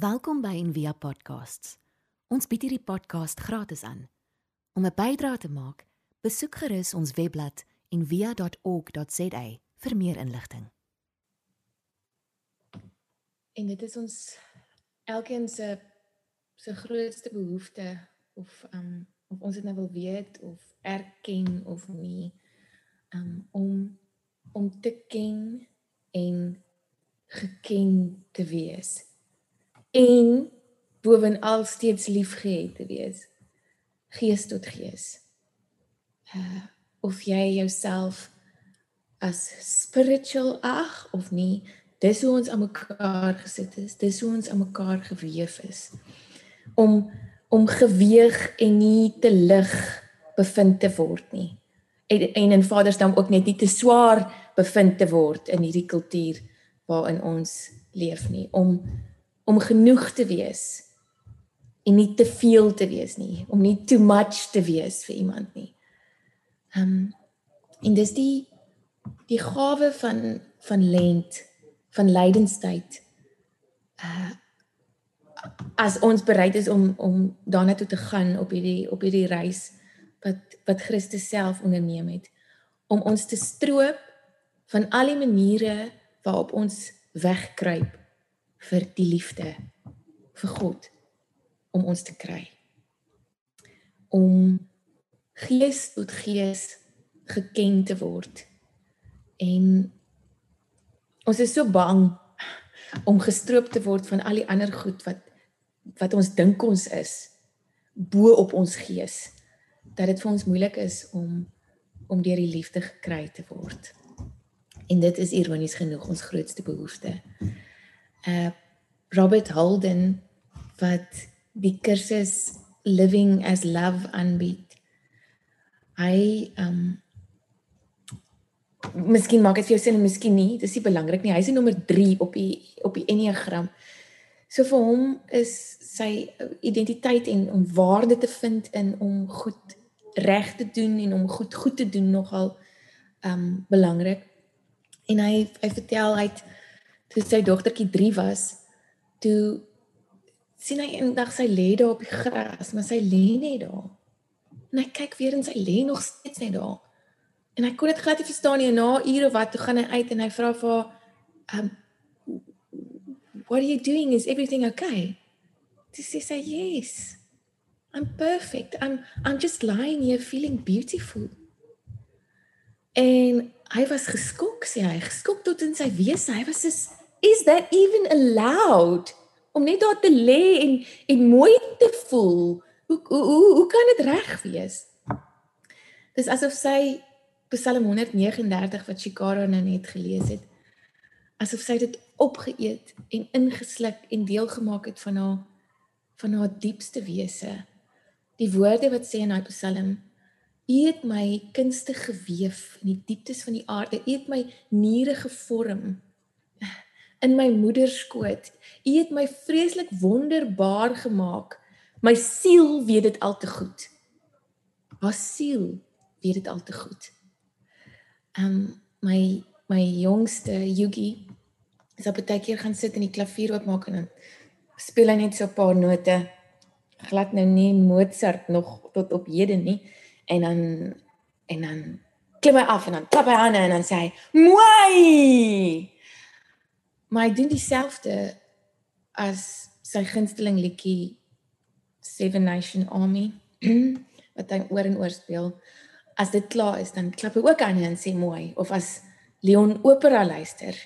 Welkom by Envia Podcasts. Ons bied hierdie podcast gratis aan. Om 'n bydrae te maak, besoek gerus ons webblad en via.org.za vir meer inligting. En dit is ons elkeen se se grootste behoefte of um of ons dit nou wil weet of erken of nie um om om te ken en geken te wees en bovenal steeds liefgehad te wees. Gees tot gees. Uh of jy jouself as spiritual ag of nie dis hoe ons aan mekaar gesit is dis hoe ons aan mekaar geweef is. Om om geweeg en nie te lig bevind te word nie. En, en in Vadersdam ook net nie te swaar bevind te word in hierdie kultuur waarin ons leef nie. Om om genoeg te wees en nie te veel te wees nie om nie too much te wees vir iemand nie. Ehm um, en dis die die gawe van van lent van lydenstyd. Uh as ons bereid is om om daarna toe te gaan op hierdie op hierdie reis wat wat Christus self onderneem het om ons te stroop van al die maniere waarop ons wegkruip vir die liefde vir God om ons te kry. Om gees tot gees geken te word. En ons is so bang om gestroop te word van al die ander goed wat wat ons dink ons is bo op ons gees dat dit vir ons moeilik is om om deur die liefde gekry te word. En dit is ironies genoeg ons grootste behoefte uh Robert Holden wat die kursus Living as Love aanbied. Hy um Miskien maak dit vir jou sin en miskien nie. Dis nie belangrik nie. Hy is nommer 3 op die op die Enneagram. So vir hom is sy identiteit en om waarde te vind in om goed reg te doen en om goed goed te doen nogal um belangrik. En hy hy vertel hy het toe sy dogtertjie 3 was, toe sien hy eendag sy lê daar op die gras, maar sy lê net daar. En hy kyk weer en sy lê nog steeds net daar. En hy kon dit glad nie verstaan nie. Na ure wat toe gaan hy uit en hy vra vir haar, um what are you doing? Is everything okay? Dis sê sy, yes. I'm perfect. I'm I'm just lying here feeling beautiful. En hy was geskok, sê hy, geskok tot in sy wese. Hy was so is that even allowed om net daar te lê en en mooi te voel? Hoe hoe hoe, hoe kan dit reg wees? Dis asof sy Psalm 139 wat Shikara nou net gelees het asof sy dit opgeëet en ingesluk en deel gemaak het van haar van haar diepste wese. Die woorde wat sê in daai Psalm U het my kunstig geweef in die dieptes van die aarde. U het my niere gevorm in my moeder skoot. U het my vreeslik wonderbaar gemaak. My siel weet dit al te goed. Haar siel weet dit al te goed. Um my my jongste Yugi is op 'n tydjie gaan sit en die klavier oopmaak en speel hy net so 'n paar note. Glad nou nie Mozart nog tot op hede nie en dan en dan klim hy af en dan klap hy aan en dan sê hy mooi maar hy doen dieselfde as sy gunsteling liedjie Seven Nation Army wat hy oor en oor speel. As dit klaar is, dan klap hy ook aan en sê mooi of as Leon opera luister,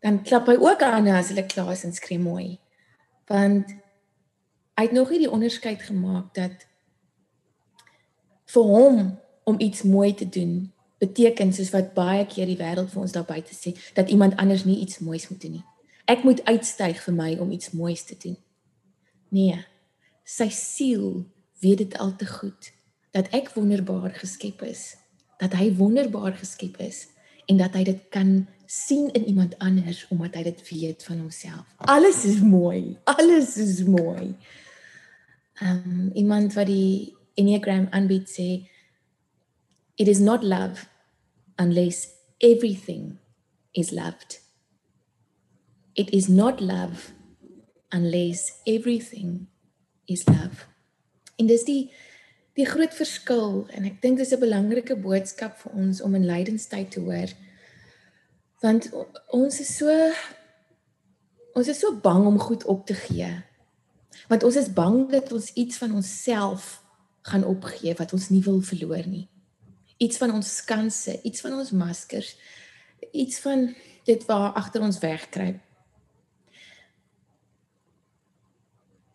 dan klap hy ook aan as hulle klaar is en skree mooi. Want hy het nog nie die onderskeid gemaak dat vir hom om iets mooi te doen beteken soos wat baie keer die wêreld vir ons daar buite sê dat iemand anders nie iets moois moet doen nie. Ek moet uitstyg vir my om iets moois te doen. Nee. Sy siel weet dit al te goed dat ek wonderbaar geskep is, dat hy wonderbaar geskep is en dat hy dit kan sien in iemand anders omdat hy dit weet van homself. Alles is mooi. Alles is mooi. Ehm um, iemand wat die Enneagram aanbied sê It is not love unless everything is loved. It is not love unless everything is love. En dis die die groot verskil en ek dink dis 'n belangrike boodskap vir ons om in lydenstyd te hoor. Want ons is so ons is so bang om goed op te gee. Want ons is bang dat ons iets van onsself gaan opgee wat ons nie wil verloor nie. Iets van ons skanse, iets van ons maskers, iets van dit waar agter ons wegkruip.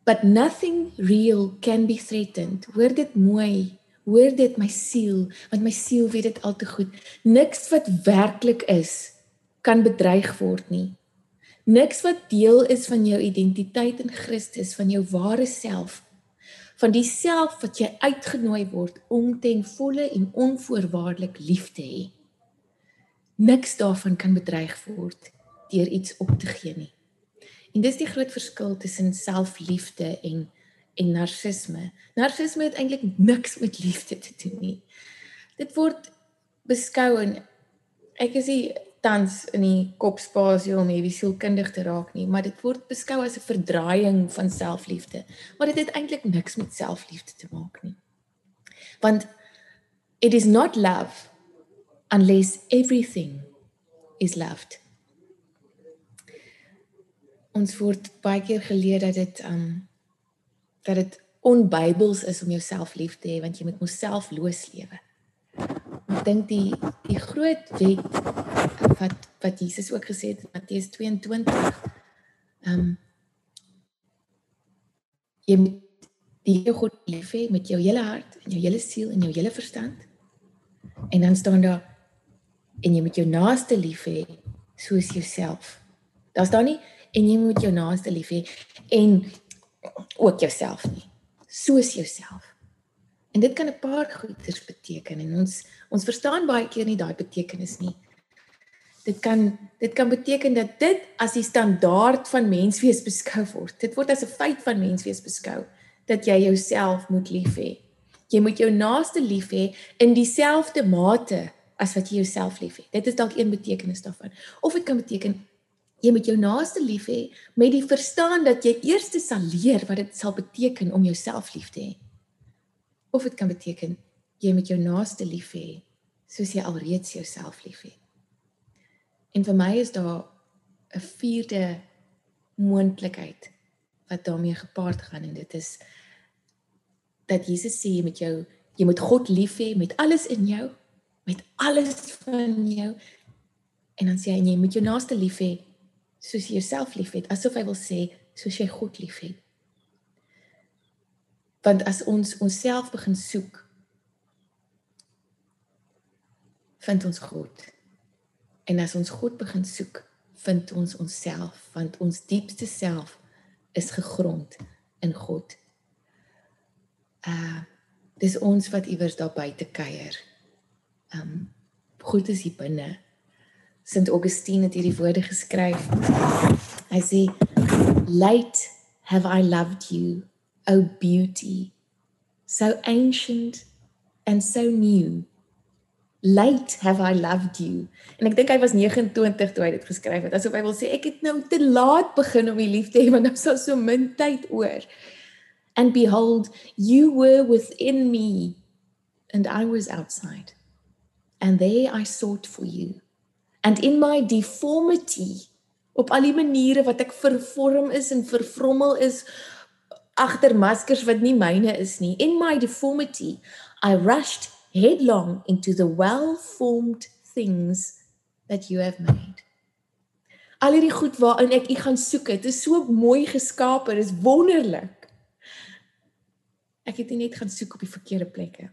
but nothing real can be threatened. Hoor dit mooi. Hoor dit my siel, want my siel weet dit al te goed. Niks wat werklik is kan bedreig word nie. Niks wat deel is van jou identiteit in Christus, van jou ware self, van die self wat jy uitgenooi word om ten volle en onvoorwaardelik lief te hê. Niks daarvan kan bedreig word deur iets op te gee nie. En dis die groot verskil tussen selfliefde en en narcisme. Narcisme het eintlik niks met liefde te doen nie. Dit word beskou en ek is nie tans in die kopspasie om hierdie sielkundig te raak nie, maar dit word beskou as 'n verdraaiing van selfliefde. Maar dit het eintlik niks met selfliefde te maak nie. Want it is not love unless everything is loved ons word baie keer geleer dat dit um dat dit onbybels is om jouself lief te hê want jy moet jouself los lewe. Ek dink die die groot wet wat wat Jesus ook gesê het in Matteus 22 um jy moet die God lief hê met jou hele hart en jou hele siel en jou hele verstand. En dan staan daar en jy moet jou naaste lief hê soos jouself. Daar's daar nie en jy moet jou naaste lief hê en ook jouself nie soos jouself en dit kan 'n paar goeders beteken en ons ons verstaan baie keer nie daai betekenis nie dit kan dit kan beteken dat dit as die standaard van menswees beskou word dit word as 'n feit van menswees beskou dat jy jouself moet lief hê jy moet jou naaste lief hê in dieselfde mate as wat jy jouself lief het dit is dalk een betekenis daarvan of dit kan beteken jy moet jou naaste lief hê met die verstaan dat jy eers sal leer wat dit sal beteken om jouself lief te hê. Of dit kan beteken jy moet jou naaste lief hê soos jy alreeds jouself liefhet. En vir my is daar 'n vierde moontlikheid wat daarmee gepaard gaan en dit is dat Jesus sê jy moet jou jy moet God lief hê met alles in jou, met alles van jou. En dan sê hy jy moet jou naaste lief hê soos jy jouself liefhet, asof hy wil sê soos jy God liefhet. Want as ons onsself begin soek, vind ons God. En as ons God begin soek, vind ons onsself, want ons diepste self is gegrond in God. Uh dis ons wat iewers daar buite kuier. Um God is hier binne Sint Augustine het hierdie woorde geskryf. Hy sê late have I loved you, O beauty, so ancient and so new. Late have I loved you. En ek dink hy was 29 toe hy dit geskryf het. Asof hy wil sê ek het nou te laat begin om u lief te hê want nou is so min tyd oor. And behold, you were within me and I was outside. And there I sought for you and in my deformity op al die maniere wat ek vervorm is en vervrommel is agter maskers wat nie myne is nie in my deformity i rushed headlong into the well formed things that you have made al hierdie goed waarin ek u gaan soek het is so mooi geskape is wonderlik ek het net gaan soek op die verkeerde plekke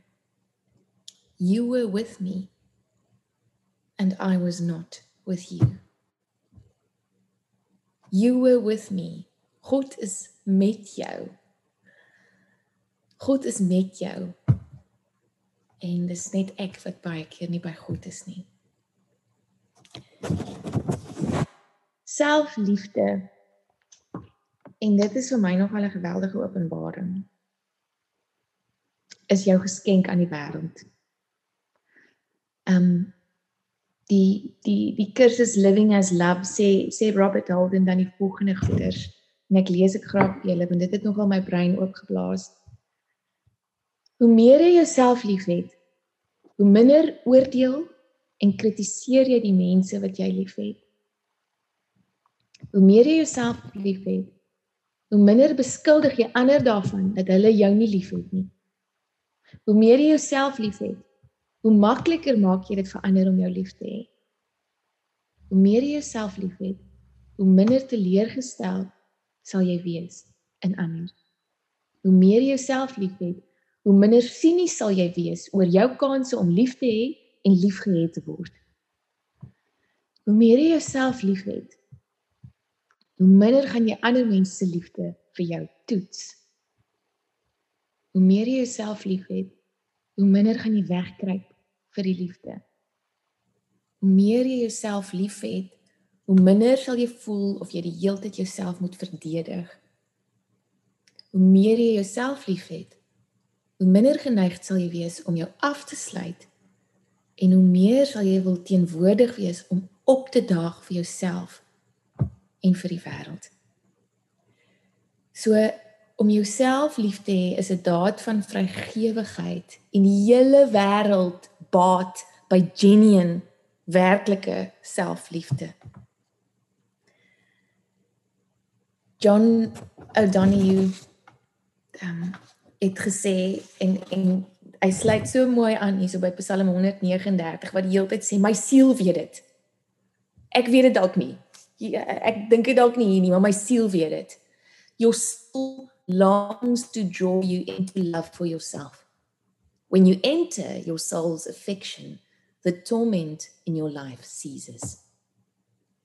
you were with me and I was not with you. You were with me. God is met jou. God is met jou. En dis net ek wat baie keer nie by God is nie. Selfliefde. En dit is vir my nog 'n geweldige openbaring. Is jou geskenk aan die wêreld. Ehm um, die die die kursus living as love sê sê Robert Holden dan die volgende goeders En ek lees dit graag vir julle want dit het nogal my brein oopgeblaas. Hoe meer jy jouself liefhet, hoe minder oordeel en kritiseer jy die mense wat jy liefhet. Hoe meer jy jouself liefhet, hoe minder beskuldig jy ander daarvan dat hulle jou nie liefhet nie. Hoe meer jy jouself liefhet, hoe makliker maak jy dit vir ander om jou lief te hê. Hoe meer jy jouself liefhet, hoe minder teleurgestel sal jy wees in ander. Hoe meer jy jouself liefhet, hoe minder sinies sal jy wees oor jou kansse om lief te hê en liefgehet te word. Hoe meer jy jouself liefhet, hoe minder gaan jy ander mense se liefde vir jou toets. Hoe meer jy jouself liefhet, hoe minder gaan jy wegkruip vir die liefde. Hoe meer jy jouself liefhet, hoe minder sal jy voel of jy die hele tyd jouself moet verdedig. Hoe meer jy jouself liefhet, hoe minder geneig sal jy wees om jou af te sluit en hoe meer sal jy wil teenwoordig wees om op te daag vir jouself en vir die wêreld. So om jouself lief te hê is 'n daad van vrygewigheid en die hele wêreld baat by genuine werklike selfliefde. John O'Donoghue um, het gesê en en hy sluit so mooi aan hierso by Psalm 139 wat die hele tyd sê my siel weet dit. Ek weet dit dalk nie. Ek dink dit dalk nie hier nie, maar my siel weet dit. Your soul longs to draw you into love for yourself. When you enter your soul's affection, the torment in your life ceases.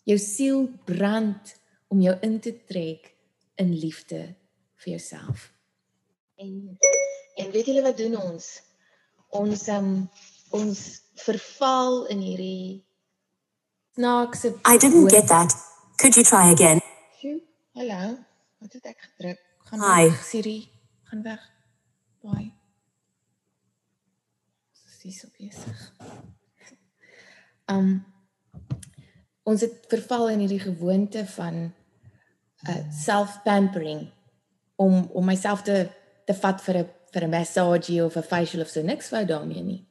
Jou siel brand om jou in te trek in liefde vir jouself. En en weet julle wat doen ons? Ons um, ons verval in hierdie snaakse I didn't get that. Could you try again? Hallo. Wat het ek gedruk? Gaan Hi. weg, Siri. Gaan weg. Bye. Sy is so besig. Um ons het verval in hierdie gewoonte van uh self-pampering om om myself te te vat vir 'n vir 'n massage of 'n facial of so niks wou daarmee nie.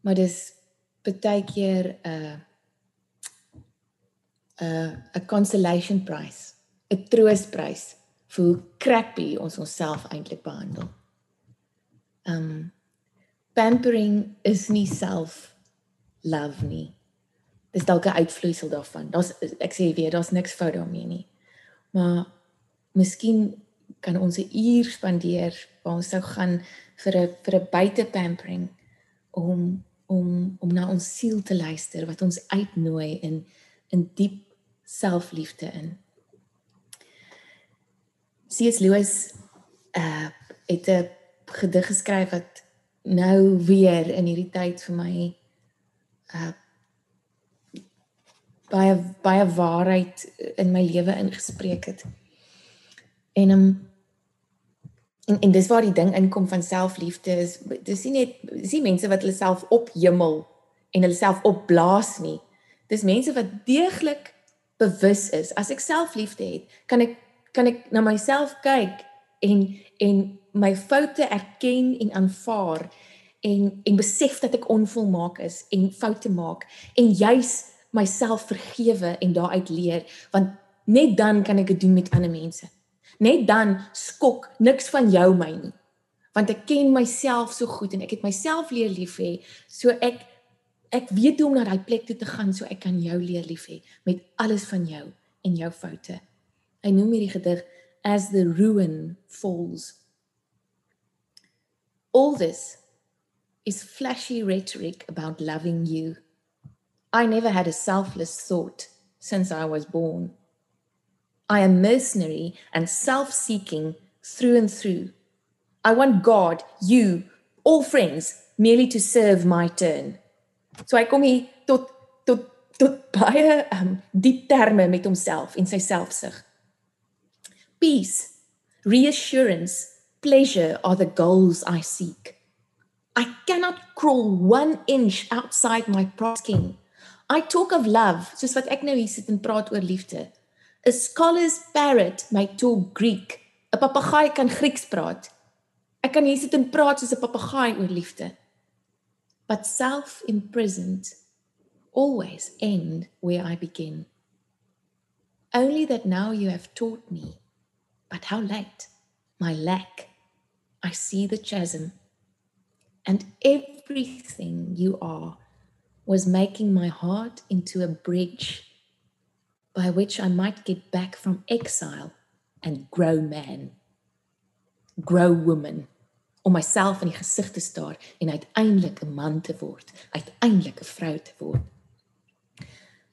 Maar dis baie keer 'n uh, 'n uh, 'n consolation prize, 'n troostprys vir hoe crappy ons onsself eintlik behandel. Um pampering is nie self love nie. Dis dalk 'n uitvloeisel daarvan. Daar's ek sê weer, daar's niks fout daarmee nie. Maar miskien kan ons 'n uur spandeer waar ons sou gaan vir 'n vir 'n buite pampering om om om na ons siel te luister wat ons uitnooi in in diep selfliefde in. C.S. Lewis uh het 'n gedig geskryf wat nou weer in hierdie tyd vir my uh baie baie waarheid in my lewe ingespreek het. En um, en en dis waar die ding inkom van selfliefde is dis nie net dis nie mense wat hulle self ophemel en hulle self opblaas nie. Dis mense wat deeglik bewus is as ek selfliefde het, kan ek kan ek na myself kyk en en my foute erken en aanvaar en en besef dat ek onvolmaak is en foute maak en juis myself vergewe en daaruit leer want net dan kan ek dit doen met ander mense. Net dan skok niks van jou my nie. Want ek ken myself so goed en ek het myself leer lief hê, so ek ek weet hoe om na daai plek toe te gaan so ek kan jou leer lief hê met alles van jou en jou foute. Hy noem hierdie gedig as the ruin falls. All this is flashy rhetoric about loving you. I never had a selfless thought since I was born. I am mercenary and self-seeking through and through. I want God, you, all friends merely to serve my turn. So hy kom hier tot tot tot baie um diep terme met homself en sy selfsug peace, reassurance, pleasure are the goals I seek. I cannot crawl one inch outside my prosking. I talk of love, soos wat ek nou hier sit en praat oor liefde. A scholar's parrot may talk Greek. 'n Papegaai kan Grieks praat. Ek kan hier sit en praat soos 'n papegaai oor liefde. But self-imprisoned always end where I begin. Only that now you have taught me, but how late, my lack. I see the chasm, and everything you are was making my heart into a bridge by which I might get back from exile and grow man, grow woman, om myself in die gesig te staar en uiteindelik 'n man te word, uiteindelik 'n vrou te word.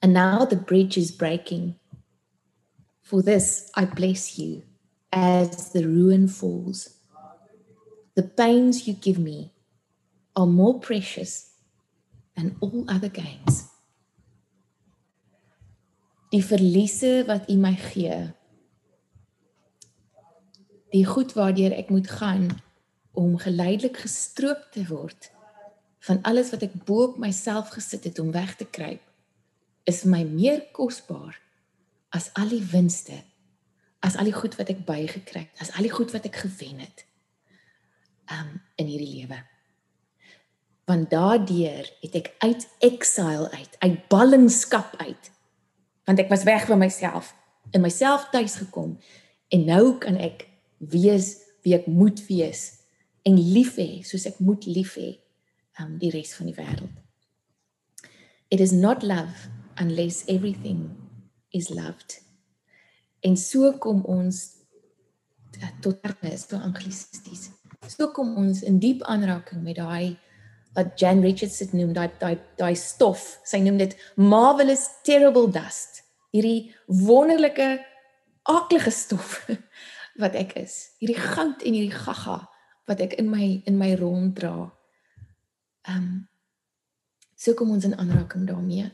And now the bridge is breaking. For this I bless you as the ruin falls. The pains you give me are more precious than all other gains. Die verliese wat U my gee, die goed waardeur ek moet gaan om geleidelik gestroop te word van alles wat ek bo op myself gesit het om weg te kruip, is my meer kosbaar as al die winste, as al die goed wat ek bygekry het, as al die goed wat ek gewen het um in hierdie lewe. Want daardeur het ek uit exile uit, uit ballingskap uit. Want ek was weg van myself, in myself tuis gekom en nou kan ek wees wie ek moet wees en lief hê soos ek moet lief hê um die res van die wêreld. It is not love unless everything is loved. En so kom ons uh, tot erns toe anglisties. So kom ons in diep aanraking met daai wat Jan Richards dit noem daai daai daai stof. Sy noem dit marvelous terrible dust. Hierdie wonderlike aaklige stof wat ek is. Hierdie goud en hierdie gaga wat ek in my in my rond dra. Ehm um, so kom ons in aanraking daarmee.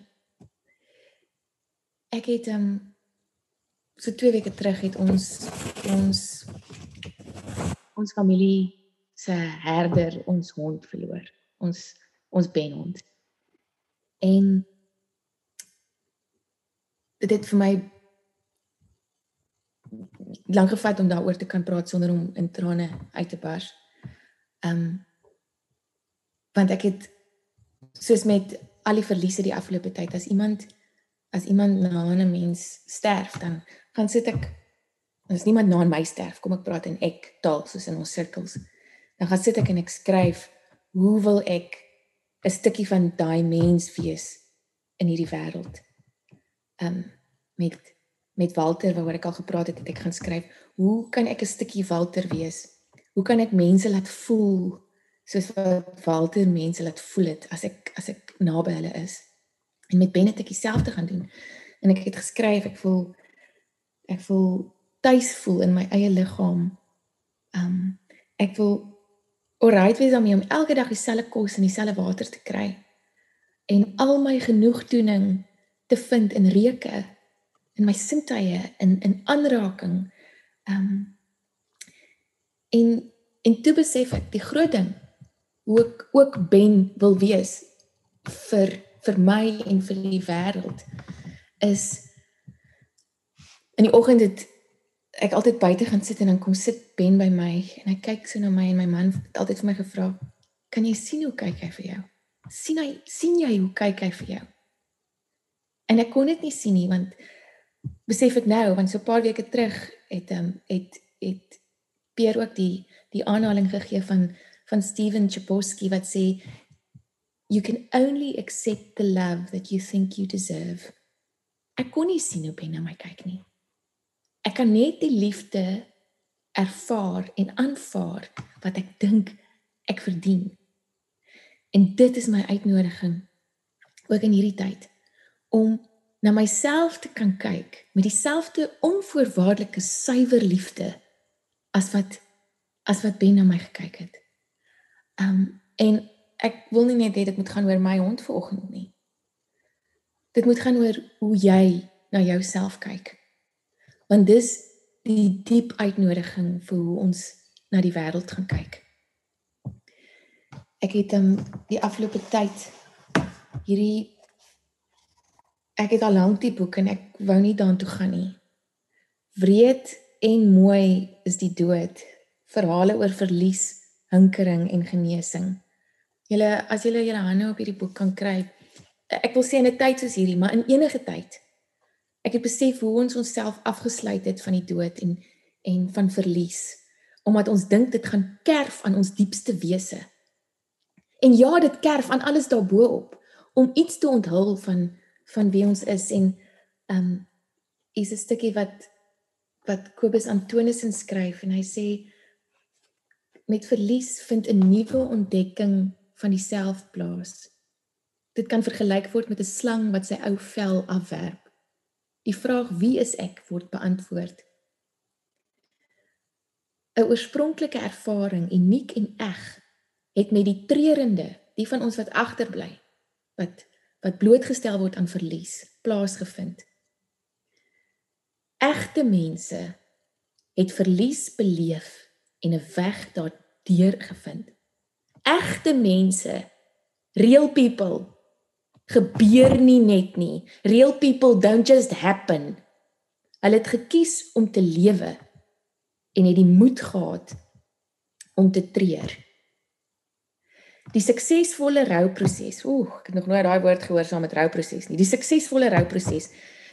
Ek het ehm um, so 2 weke terug het ons ons ons familie se herder ons hond verloor. Ons ons benhond. En dit vir my lank gevat om daaroor te kan praat sonder om in trane uit te bars. Ehm um, want ek het soos met al die verliese die afgelope tyd as iemand as iemand na 'n mens sterf dan gaan sit ek as niemand na my sterf kom ek praat in ek taal soos in ons sirkels dan gaan sit ek en ek skryf hoe wil ek 'n stukkie van daai mens wees in hierdie wêreld ehm um, met met Walter waaroor ek al gepraat het, het ek gaan skryf, hoe kan ek 'n stukkie Walter wees? Hoe kan ek mense laat voel soos wat Walter mense laat voel het as ek as ek naby hulle is? En met Ben het ek dieselfde gaan doen. En ek het geskryf, ek voel ek voel tuis voel in my eie liggaam. Um ek wil oral wees om om elke dag dieselfde kos en dieselfde water te kry en al my genoegdoening te vind in reuke in my sintuie in in aanraking. Ehm um, en en toe besef ek die groot ding hoe ek ook ben wil wees vir vir my en vir die wêreld is in die oggend het ek altyd buite gaan sit en dan kom sit Ben by my en hy kyk so na my en my man het altyd vir my gevra kan jy sien hoe kyk hy vir jou sien hy sien jy hoe kyk hy vir jou en ek kon dit nie sien nie want besef ek nou want so 'n paar weke terug het ehm um, het het Pierre ook die die aanhaling gegee van van Steven Chaposky wat sê you can only accept the love that you think you deserve. Ek kon nie sien hoe Ben na my kyk nie. Ek kan net die liefde ervaar en aanvaar wat ek dink ek verdien. En dit is my uitnodiging ook in hierdie tyd om na myself te kan kyk met dieselfde onvoorwaardelike suiwer liefde as wat as wat Ben na my gekyk het. Um en ek wil nie net hê dit moet gaan oor my hond vanoggend nie. Dit moet gaan oor hoe jy na jouself kyk. Want dis die diep uitnodiging vir hoe ons na die wêreld gaan kyk. Ek het um die afgelope tyd hierdie ek het al lank die boek en ek wou nie daartoe gaan nie. Wreed en mooi is die dood. Verhale oor verlies, hinkering en genesing. Julle as julle julle hande op hierdie boek kan kry. Ek wil sê in 'n tyd soos hierdie, maar in enige tyd. Ek het besef hoe ons onsself afgesluit het van die dood en en van verlies omdat ons dink dit gaan kerf aan ons diepste wese. En ja, dit kerf aan alles daarbo-op om iets te onthul van van wie ons is en ehm um, is 'n stukkie wat wat Kobus Antonissen skryf en hy sê met verlies vind 'n nuwe ontdekking van die plaas. Dit kan vergelyk word met 'n slang wat sy ou vel afwerp. Die vraag wie is ek word beantwoord. 'n Oorspronklike ervaring, uniek en eg, het met die treurende, die van ons wat agterbly, wat wat blootgestel word aan verlies, plaasgevind. Egte mense het verlies beleef en 'n weg daardeur gevind. Egte mense, real people, gebeur nie net nie. Real people don't just happen. Hulle het gekies om te lewe en het die moed gehad om te treur. Die suksesvolle rouproses. Ooh, ek het nog nooit daai woord gehoor saam met rouproses nie. Die suksesvolle rouproses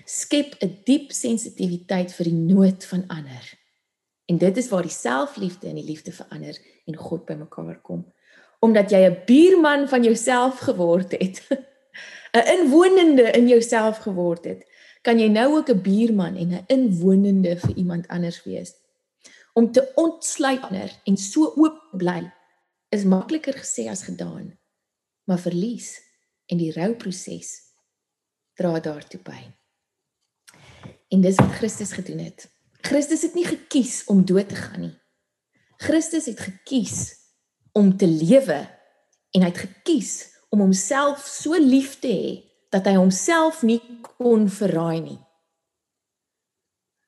skep 'n diep sensitiwiteit vir die nood van ander. En dit is waar die selfliefde en die liefde vir ander en God bymekaar kom. Omdat jy 'n buurman van jouself geword het, 'n inwonende in jouself geword het, kan jy nou ook 'n buurman en 'n inwonende vir iemand anders wees. Om te ontsluit ander en so oop bly is makliker gesê as gedaan. Maar verlies en die rouproses dra daartoe by. En dis wat Christus gedoen het. Christus het nie gekies om dood te gaan nie. Christus het gekies om te lewe en hy het gekies om homself so lief te hê dat hy homself nie kon verraai nie.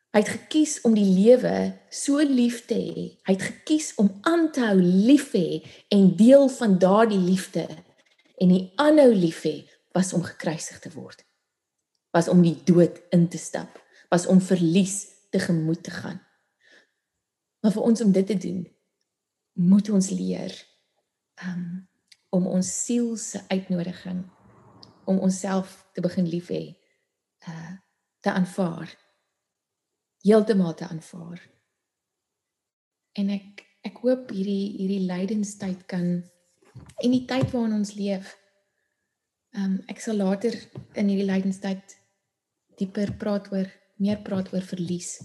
Hy het gekies om die lewe so lief te hê. Hy het gekies om aan te hou lief hê en deel van daardie liefde en die aanhou lief hê was om gekruisig te word. Was om die dood in te stap was om verlies te gemoed te gaan. Maar vir ons om dit te doen, moet ons leer um, om ons siel se uitnodiging om onsself te begin lief hê uh te aanvaar. Heeltemal te aanvaar. En ek ek hoop hierdie hierdie lydenstyd kan en die tyd waarin ons leef. Um ek sal later in hierdie lydenstyd dieper praat oor meer praat oor verlies.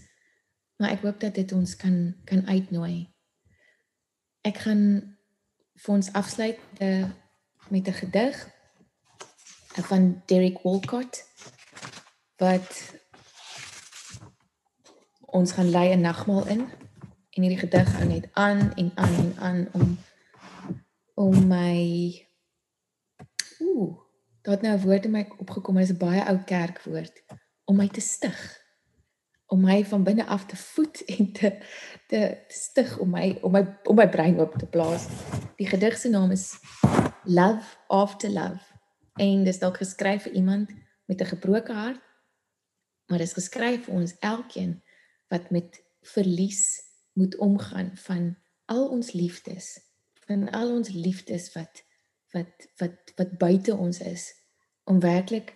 Maar ek hoop dat dit ons kan kan uitnooi. Ek gaan vir ons afsluit eh, met 'n gedig van Derek Walcott wat ons gaan lei 'n nagmaal in. En hierdie gedig hou net aan en aan en aan om om my ooh, daar het nou 'n woord in my opgekom, dit is 'n baie ou kerkwoord om my te stig om my van binne af te voed en te te stig om my om my om my brein oop te plaas. Die gedig se naam is Love After Love en dit is dalk geskryf vir iemand met 'n gebroke hart, maar dit is geskryf vir ons elkeen wat met verlies moet omgaan van al ons liefdes, van al ons liefdes wat wat wat wat buite ons is om werklik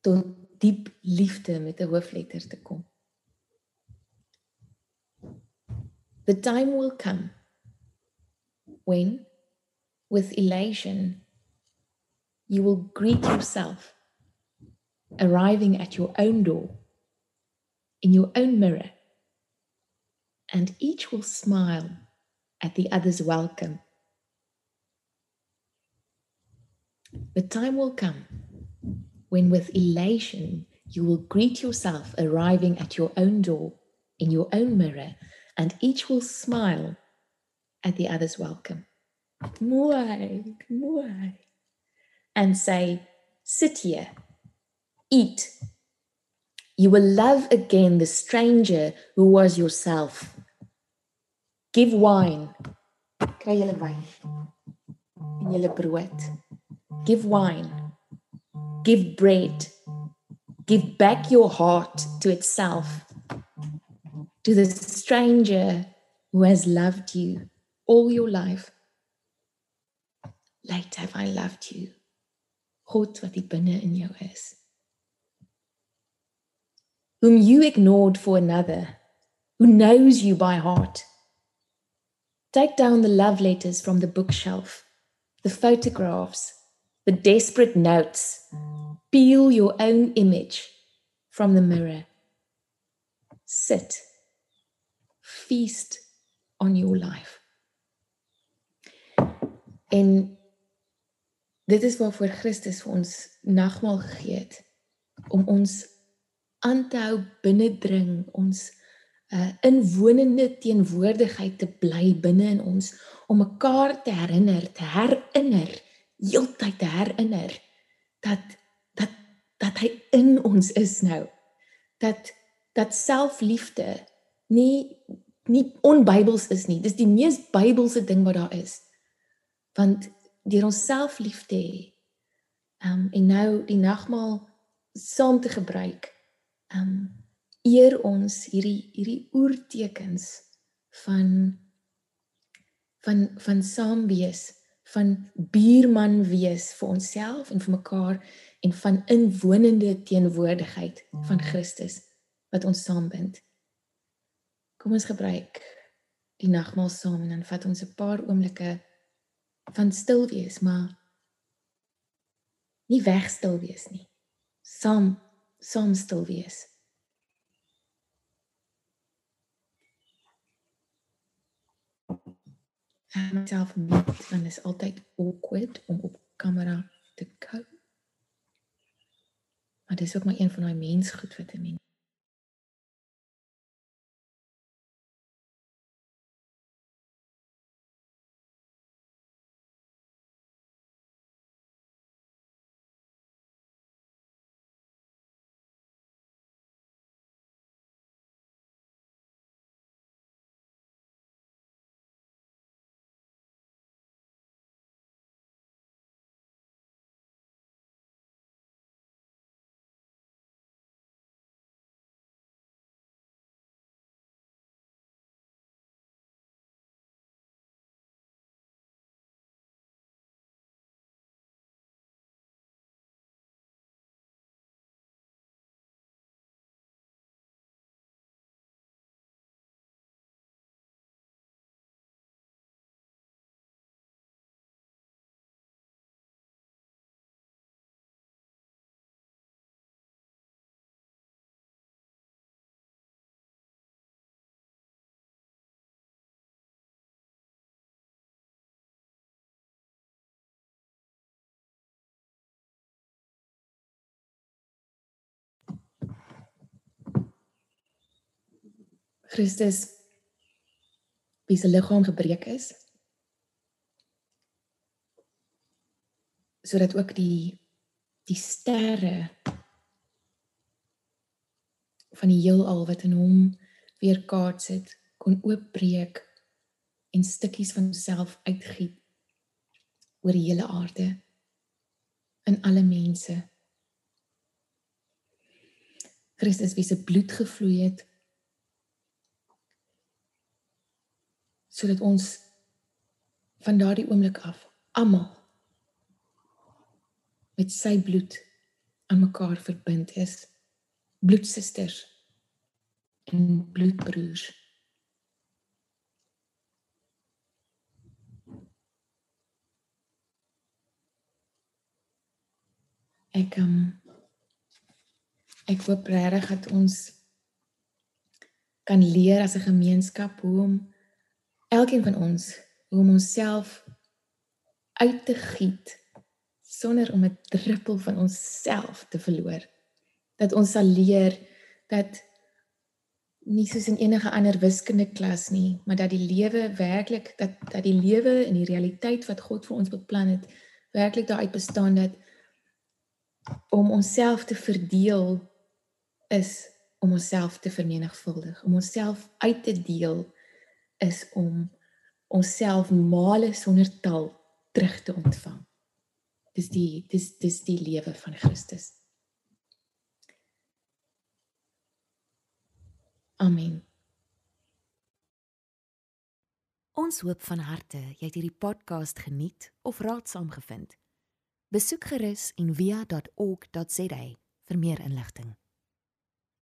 tot diep liefde met 'n hoofletter te kom. The time will come when with elation you will greet yourself arriving at your own door in your own mirror and each will smile at the other's welcome. The time will come when with elation you will greet yourself arriving at your own door in your own mirror, and each will smile at the other's welcome. Mooi, mooi. And say, Sit here, eat. You will love again the stranger who was yourself. Give wine. Give wine Give bread. Give back your heart to itself. to the stranger who has loved you all your life. Late have I loved you. Wat die binne in jou is. Whom you ignored for another, who knows you by heart. Take down the love letters from the bookshelf, the photographs, the desperate notes. Peel your own image from the mirror. Sit. Feast on your life. En dit is waarvoor Christus vir ons nagmaal gegee het om ons aan te hou binnendring ons uh, inwonende teenwoordigheid te bly binne in ons om mekaar te herinner, te herinner, heeltyd te herinner dat dat dat hy in ons is nou. Dat dat selfliefde nie nie onbybels is nie. Dis die mees Bybelse ding wat daar is. Want deur onsself lief te hê, ehm um, en nou die nagmaal saam te gebruik, ehm um, eer ons hierdie hierdie oortekens van van van saam wees, van buurman wees vir onsself en vir mekaar en van inwonende teenwoordigheid van Christus wat ons saambind. Kom ons gebruik die nagmaal saam en dan vat ons 'n paar oomblikke van stil wees, maar nie weg stil wees nie. Saam saam stil wees. En myself met van is altyd awkward om op kamera te kou. Maar dis ook maar een van daai mensgoed wat 'n mens Christus wie se liggaam gebreek is sodat ook die die sterre van die heelal wat in hom weer kaats het kon oopbreek en stukkies van homself uitgiet oor die hele aarde in alle mense. Christus wie se bloed gevloei het sodat ons van daardie oomblik af almal met sy bloed aan mekaar verbind is. Bloedsusters en bloedbroers. Ek um, ek hoop regtig dat ons kan leer as 'n gemeenskap hoe om elkeen van ons hoe om onsself uit te giet sonder om 'n druppel van onsself te verloor. Dat ons sal leer dat nie soos in enige ander wiskunde klas nie, maar dat die lewe werklik dat dat die lewe en die realiteit wat God vir ons beplan het, werklik daaruit bestaan dat om onsself te verdeel is om onsself te vermenigvuldig, om onsself uit te deel is om onsself male sonder tal terug te ontvang. Dis die dis dis die lewe van Christus. Amen. Ons hoop van harte jy het hierdie podcast geniet of raadsaam gevind. Besoek gerus en via.ok.za vir meer inligting.